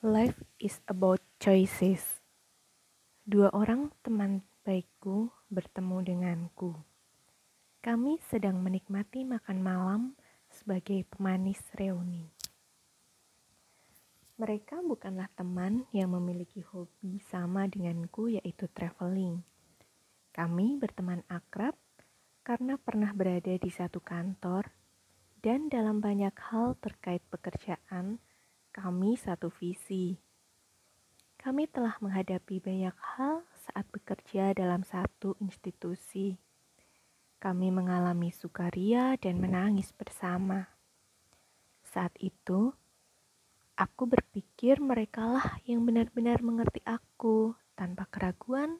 Life is about choices. Dua orang teman baikku bertemu denganku. Kami sedang menikmati makan malam sebagai pemanis reuni. Mereka bukanlah teman yang memiliki hobi sama denganku yaitu traveling. Kami berteman akrab karena pernah berada di satu kantor dan dalam banyak hal terkait pekerjaan kami satu visi. Kami telah menghadapi banyak hal saat bekerja dalam satu institusi. Kami mengalami sukaria dan menangis bersama. Saat itu, aku berpikir merekalah yang benar-benar mengerti aku tanpa keraguan,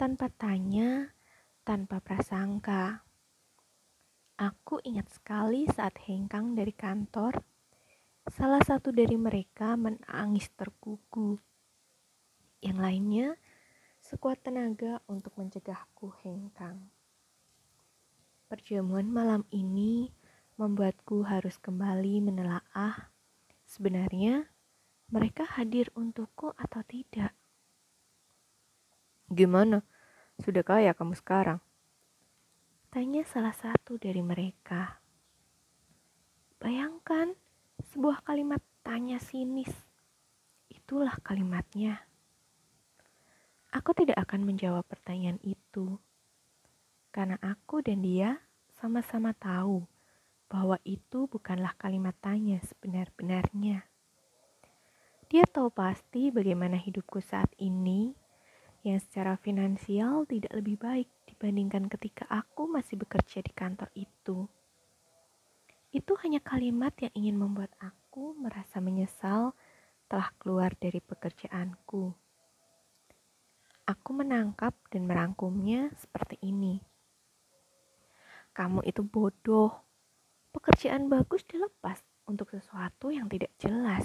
tanpa tanya, tanpa prasangka. Aku ingat sekali saat hengkang dari kantor Salah satu dari mereka menangis tergugu. Yang lainnya sekuat tenaga untuk mencegahku hengkang. Perjamuan malam ini membuatku harus kembali menelaah sebenarnya mereka hadir untukku atau tidak. Gimana? Sudah kaya kamu sekarang? Tanya salah satu dari mereka. Bayangkan, sebuah kalimat tanya sinis. Itulah kalimatnya. Aku tidak akan menjawab pertanyaan itu, karena aku dan dia sama-sama tahu bahwa itu bukanlah kalimat tanya sebenar-benarnya. Dia tahu pasti bagaimana hidupku saat ini, yang secara finansial tidak lebih baik dibandingkan ketika aku masih bekerja di kantor itu. Itu hanya kalimat yang ingin membuat aku merasa menyesal telah keluar dari pekerjaanku. Aku menangkap dan merangkumnya seperti ini. Kamu itu bodoh. Pekerjaan bagus dilepas untuk sesuatu yang tidak jelas.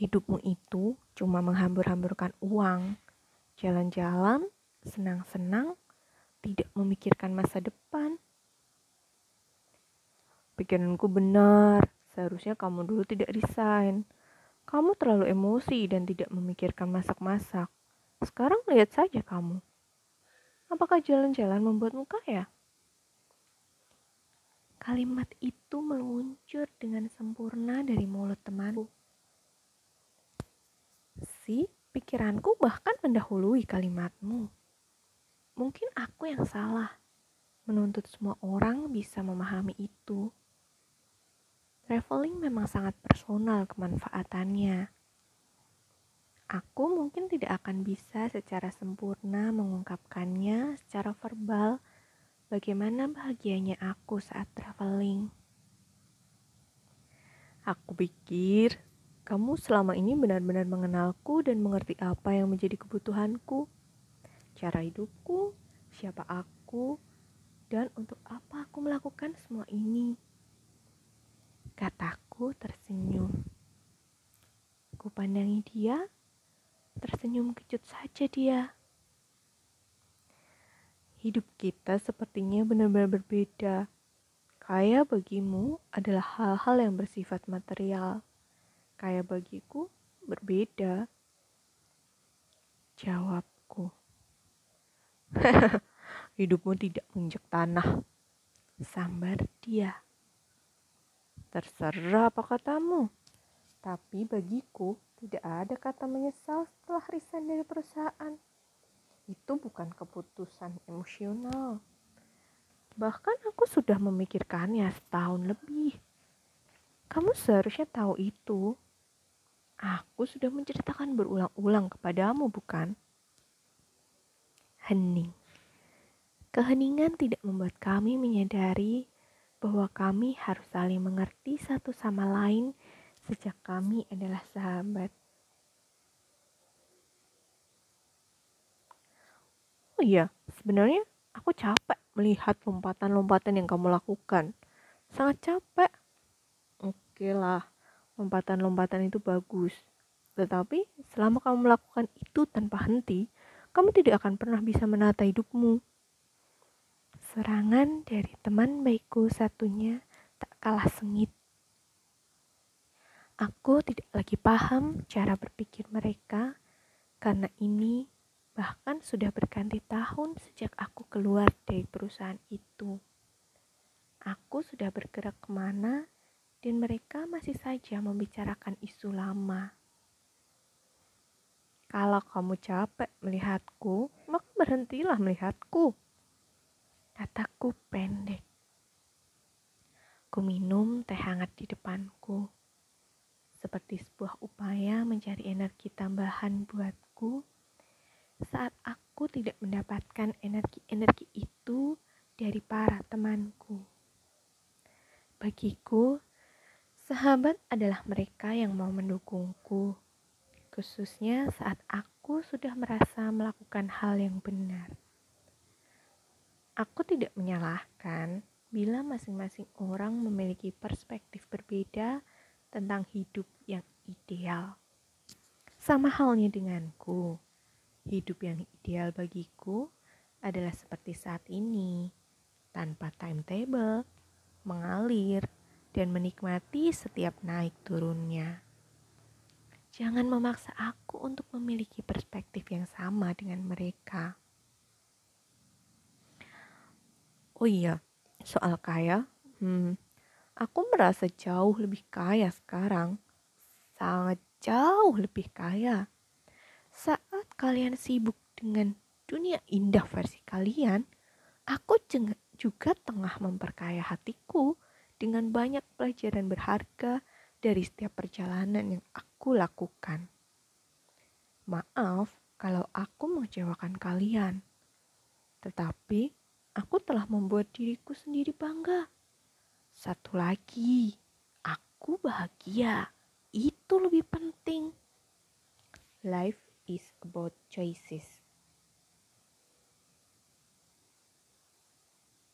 Hidupmu itu cuma menghambur-hamburkan uang, jalan-jalan, senang-senang, tidak memikirkan masa depan Pikiranku benar, seharusnya kamu dulu tidak resign. Kamu terlalu emosi dan tidak memikirkan masak-masak. Sekarang lihat saja kamu. Apakah jalan-jalan membuatmu kaya? Kalimat itu meluncur dengan sempurna dari mulut temanku. Si pikiranku bahkan mendahului kalimatmu. Mungkin aku yang salah menuntut semua orang bisa memahami itu. Traveling memang sangat personal kemanfaatannya. Aku mungkin tidak akan bisa secara sempurna mengungkapkannya secara verbal bagaimana bahagianya aku saat traveling. Aku pikir kamu selama ini benar-benar mengenalku dan mengerti apa yang menjadi kebutuhanku, cara hidupku, siapa aku, dan untuk apa aku melakukan semua ini. Kataku tersenyum. Kupandangi dia, tersenyum kejut saja dia. Hidup kita sepertinya benar-benar berbeda. Kaya bagimu adalah hal-hal yang bersifat material. Kaya bagiku berbeda. Jawabku. Hidupmu tidak menginjak tanah. Sambar dia. Terserah apa katamu. Tapi bagiku tidak ada kata menyesal setelah resign dari perusahaan. Itu bukan keputusan emosional. Bahkan aku sudah memikirkannya setahun lebih. Kamu seharusnya tahu itu. Aku sudah menceritakan berulang-ulang kepadamu, bukan? Hening. Keheningan tidak membuat kami menyadari bahwa kami harus saling mengerti satu sama lain sejak kami adalah sahabat. Oh iya, sebenarnya aku capek melihat lompatan-lompatan yang kamu lakukan. Sangat capek. Oke lah, lompatan-lompatan itu bagus. Tetapi selama kamu melakukan itu tanpa henti, kamu tidak akan pernah bisa menata hidupmu. Serangan dari teman baikku satunya tak kalah sengit. Aku tidak lagi paham cara berpikir mereka karena ini bahkan sudah berganti tahun sejak aku keluar dari perusahaan itu. Aku sudah bergerak ke mana dan mereka masih saja membicarakan isu lama. Kalau kamu capek melihatku, maka berhentilah melihatku. Kataku pendek. Ku minum teh hangat di depanku seperti sebuah upaya mencari energi tambahan buatku saat aku tidak mendapatkan energi-energi itu dari para temanku. Bagiku, sahabat adalah mereka yang mau mendukungku, khususnya saat aku sudah merasa melakukan hal yang benar. Aku tidak menyalahkan bila masing-masing orang memiliki perspektif berbeda tentang hidup yang ideal. Sama halnya denganku, hidup yang ideal bagiku adalah seperti saat ini, tanpa timetable, mengalir, dan menikmati setiap naik turunnya. Jangan memaksa aku untuk memiliki perspektif yang sama dengan mereka. Oh iya, soal kaya, hmm, Aku merasa jauh lebih kaya sekarang. Sangat jauh lebih kaya. Saat kalian sibuk dengan dunia indah versi kalian, aku juga tengah memperkaya hatiku dengan banyak pelajaran berharga dari setiap perjalanan yang aku lakukan. Maaf kalau aku mengecewakan kalian, tetapi aku telah membuat diriku sendiri bangga. Satu lagi, aku bahagia. Itu lebih penting. Life is about choices.